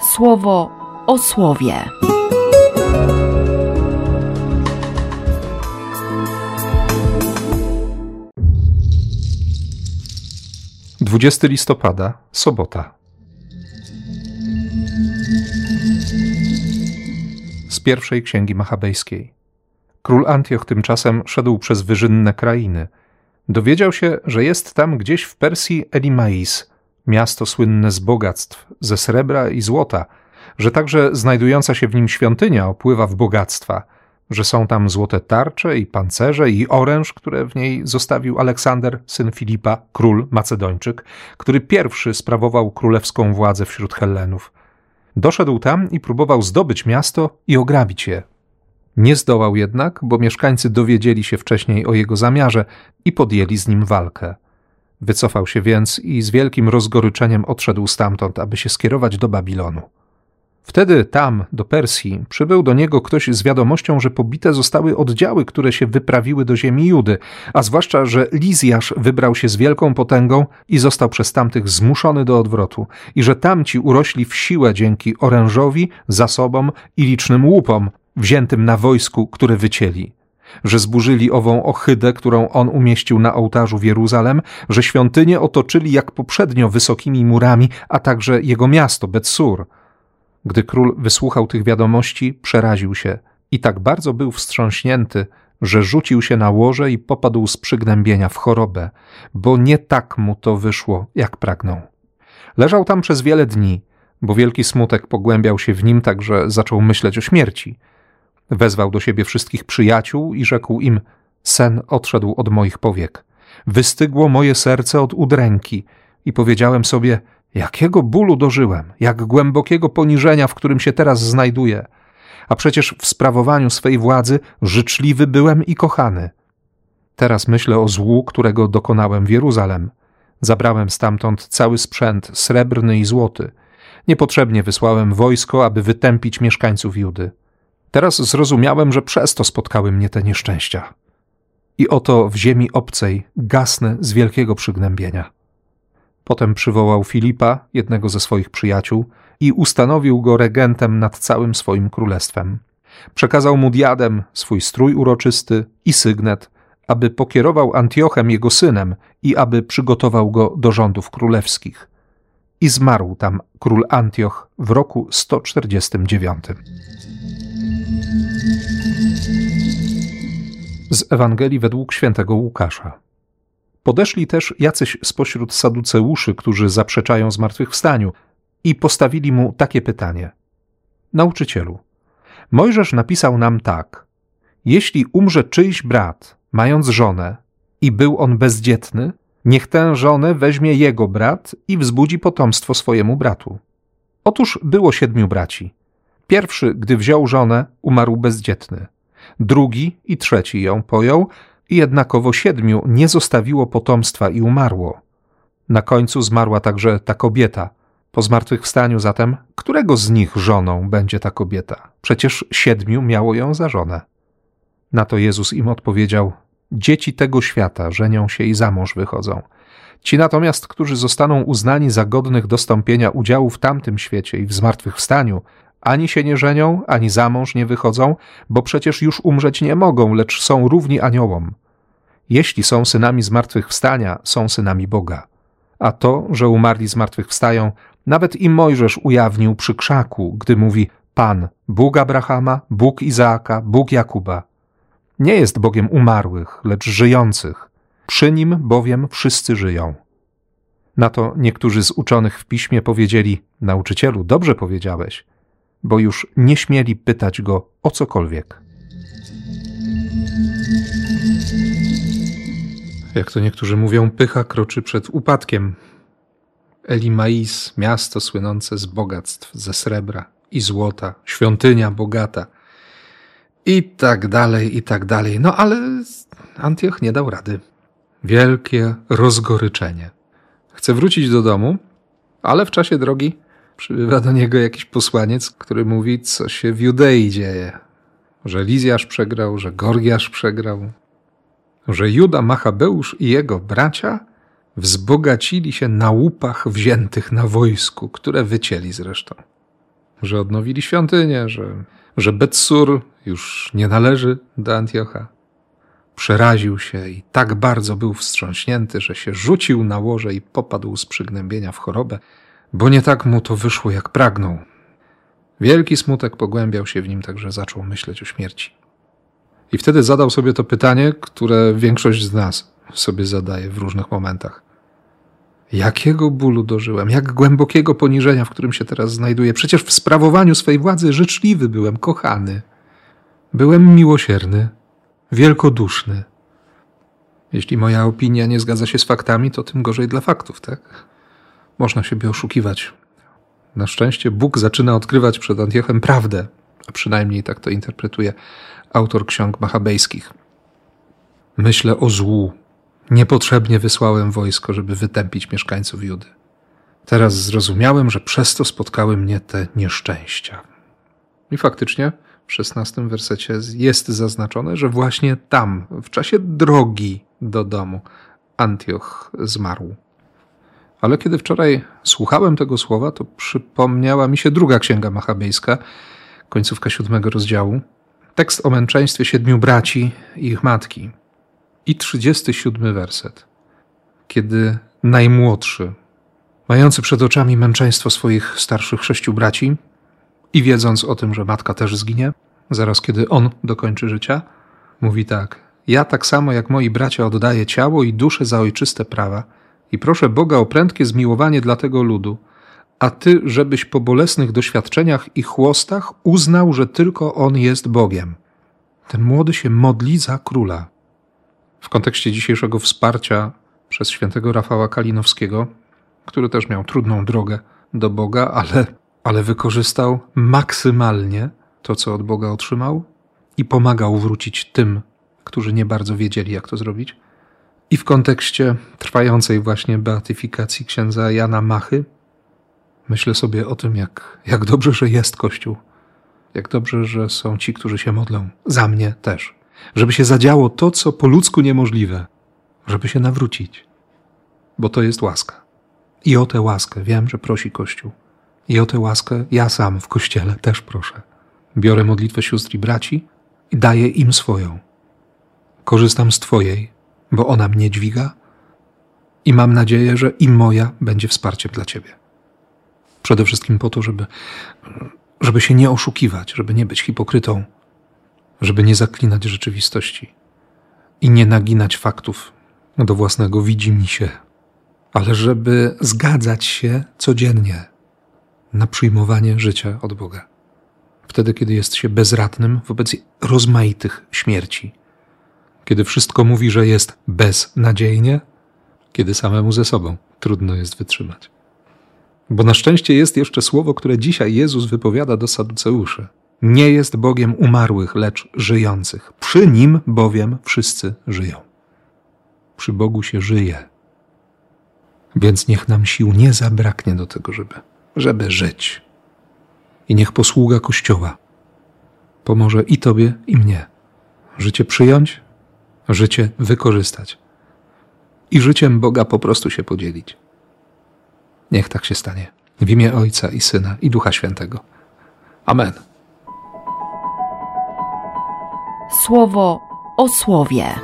słowo o słowie. Dwudziesty listopada, sobota. Z pierwszej księgi machabejskiej. Król Antioch tymczasem szedł przez wyżynne krainy. Dowiedział się, że jest tam gdzieś w Persji Elimais, miasto słynne z bogactw, ze srebra i złota, że także znajdująca się w nim świątynia opływa w bogactwa, że są tam złote tarcze i pancerze i oręż, które w niej zostawił Aleksander, syn Filipa, król Macedończyk, który pierwszy sprawował królewską władzę wśród Hellenów. Doszedł tam i próbował zdobyć miasto i ograbić je. Nie zdołał jednak, bo mieszkańcy dowiedzieli się wcześniej o jego zamiarze i podjęli z nim walkę. Wycofał się więc i z wielkim rozgoryczeniem odszedł stamtąd, aby się skierować do Babilonu. Wtedy tam, do Persji, przybył do niego ktoś z wiadomością, że pobite zostały oddziały, które się wyprawiły do ziemi Judy, a zwłaszcza, że Lizjasz wybrał się z wielką potęgą i został przez tamtych zmuszony do odwrotu, i że tamci urośli w siłę dzięki orężowi, zasobom i licznym łupom, wziętym na wojsku, które wycięli że zburzyli ową ohydę, którą on umieścił na ołtarzu w Jeruzalem, że świątynię otoczyli jak poprzednio wysokimi murami, a także jego miasto, Betsur. Gdy król wysłuchał tych wiadomości, przeraził się i tak bardzo był wstrząśnięty, że rzucił się na łoże i popadł z przygnębienia w chorobę, bo nie tak mu to wyszło, jak pragnął. Leżał tam przez wiele dni, bo wielki smutek pogłębiał się w nim, tak że zaczął myśleć o śmierci. Wezwał do siebie wszystkich przyjaciół i rzekł im: Sen odszedł od moich powiek. Wystygło moje serce od udręki i powiedziałem sobie: Jakiego bólu dożyłem, jak głębokiego poniżenia, w którym się teraz znajduję. A przecież w sprawowaniu swej władzy życzliwy byłem i kochany. Teraz myślę o złu, którego dokonałem w Jeruzalem. Zabrałem stamtąd cały sprzęt, srebrny i złoty. Niepotrzebnie wysłałem wojsko, aby wytępić mieszkańców Judy. Teraz zrozumiałem, że przez to spotkały mnie te nieszczęścia. I oto w ziemi obcej gasnę z wielkiego przygnębienia. Potem przywołał Filipa, jednego ze swoich przyjaciół, i ustanowił go regentem nad całym swoim królestwem. Przekazał mu diadem, swój strój uroczysty i sygnet, aby pokierował Antiochem jego synem i aby przygotował go do rządów królewskich. I zmarł tam król Antioch w roku 149. Z Ewangelii według świętego Łukasza. Podeszli też jacyś spośród saduceuszy, którzy zaprzeczają zmartwychwstaniu, i postawili mu takie pytanie: Nauczycielu, Mojżesz napisał nam tak: Jeśli umrze czyjś brat, mając żonę, i był on bezdzietny, niech tę żonę weźmie jego brat i wzbudzi potomstwo swojemu bratu. Otóż było siedmiu braci. Pierwszy, gdy wziął żonę, umarł bezdzietny. Drugi i trzeci ją pojął, i jednakowo siedmiu nie zostawiło potomstwa i umarło. Na końcu zmarła także ta kobieta. Po zmartwychwstaniu zatem, którego z nich żoną będzie ta kobieta? Przecież siedmiu miało ją za żonę. Na to Jezus im odpowiedział: Dzieci tego świata żenią się i za mąż wychodzą. Ci natomiast, którzy zostaną uznani za godnych dostąpienia udziału w tamtym świecie i w zmartwychwstaniu, ani się nie żenią, ani za mąż nie wychodzą, bo przecież już umrzeć nie mogą, lecz są równi aniołom. Jeśli są synami zmartwychwstania, są synami Boga. A to, że umarli zmartwychwstają, nawet i Mojżesz ujawnił przy krzaku, gdy mówi Pan, Bóg Abrahama, Bóg Izaaka, Bóg Jakuba. Nie jest Bogiem umarłych, lecz żyjących. Przy nim bowiem wszyscy żyją. Na to niektórzy z uczonych w piśmie powiedzieli: Nauczycielu, dobrze powiedziałeś bo już nie śmieli pytać go o cokolwiek. Jak to niektórzy mówią, pycha kroczy przed upadkiem. Elimais, miasto słynące z bogactw, ze srebra i złota, świątynia bogata i tak dalej, i tak dalej. No ale Antioch nie dał rady. Wielkie rozgoryczenie. Chce wrócić do domu, ale w czasie drogi przybywa do niego jakiś posłaniec, który mówi, co się w Judei dzieje. Że Lizjasz przegrał, że Gorgiasz przegrał, że Juda Machabeusz i jego bracia wzbogacili się na łupach wziętych na wojsku, które wycięli zresztą. że odnowili świątynię, że, że Betsur już nie należy do Antiocha. Przeraził się i tak bardzo był wstrząśnięty, że się rzucił na łoże i popadł z przygnębienia w chorobę, bo nie tak mu to wyszło, jak pragnął. Wielki smutek pogłębiał się w nim, także zaczął myśleć o śmierci. I wtedy zadał sobie to pytanie, które większość z nas sobie zadaje w różnych momentach. Jakiego bólu dożyłem, jak głębokiego poniżenia, w którym się teraz znajduję. Przecież w sprawowaniu swej władzy życzliwy byłem, kochany. Byłem miłosierny, wielkoduszny. Jeśli moja opinia nie zgadza się z faktami, to tym gorzej dla faktów, tak? Można siebie oszukiwać. Na szczęście Bóg zaczyna odkrywać przed Antiochem prawdę, a przynajmniej tak to interpretuje autor ksiąg machabejskich. Myślę o złu. Niepotrzebnie wysłałem wojsko, żeby wytępić mieszkańców Judy. Teraz zrozumiałem, że przez to spotkały mnie te nieszczęścia. I faktycznie w szesnastym wersecie jest zaznaczone, że właśnie tam, w czasie drogi do domu, Antioch zmarł. Ale kiedy wczoraj słuchałem tego słowa, to przypomniała mi się druga księga machabejska, końcówka siódmego rozdziału, tekst o męczeństwie siedmiu braci i ich matki. I trzydziesty siódmy werset, kiedy najmłodszy, mający przed oczami męczeństwo swoich starszych sześciu braci i wiedząc o tym, że matka też zginie, zaraz kiedy on dokończy życia, mówi tak: Ja tak samo jak moi bracia oddaję ciało i duszę za ojczyste prawa i proszę Boga o prędkie zmiłowanie dla tego ludu, a ty, żebyś po bolesnych doświadczeniach i chłostach uznał, że tylko on jest Bogiem. Ten młody się modli za króla. W kontekście dzisiejszego wsparcia przez świętego Rafała Kalinowskiego, który też miał trudną drogę do Boga, ale, ale wykorzystał maksymalnie to, co od Boga otrzymał i pomagał wrócić tym, którzy nie bardzo wiedzieli, jak to zrobić. I w kontekście trwającej właśnie beatyfikacji księdza Jana Machy, myślę sobie o tym, jak, jak dobrze, że jest Kościół. Jak dobrze, że są ci, którzy się modlą. Za mnie też. Żeby się zadziało to, co po ludzku niemożliwe. Żeby się nawrócić. Bo to jest łaska. I o tę łaskę wiem, że prosi Kościół. I o tę łaskę ja sam w Kościele też proszę. Biorę modlitwę sióstr i braci i daję im swoją. Korzystam z Twojej, bo ona mnie dźwiga i mam nadzieję, że i moja będzie wsparciem dla Ciebie. Przede wszystkim po to, żeby, żeby się nie oszukiwać, żeby nie być hipokrytą, żeby nie zaklinać rzeczywistości i nie naginać faktów do własnego widzi się, ale żeby zgadzać się codziennie na przyjmowanie życia od Boga. Wtedy, kiedy jest się bezradnym wobec rozmaitych śmierci, kiedy wszystko mówi, że jest beznadziejnie, kiedy samemu ze sobą trudno jest wytrzymać. Bo na szczęście jest jeszcze słowo, które dzisiaj Jezus wypowiada do Saduceuszy. Nie jest Bogiem umarłych, lecz żyjących. Przy Nim bowiem wszyscy żyją. Przy Bogu się żyje. Więc niech nam sił nie zabraknie do tego, żeby, żeby żyć. I niech posługa Kościoła pomoże i Tobie, i mnie. Życie przyjąć, życie wykorzystać i życiem Boga po prostu się podzielić. Niech tak się stanie. W imię Ojca i Syna i Ducha Świętego. Amen. Słowo o słowie.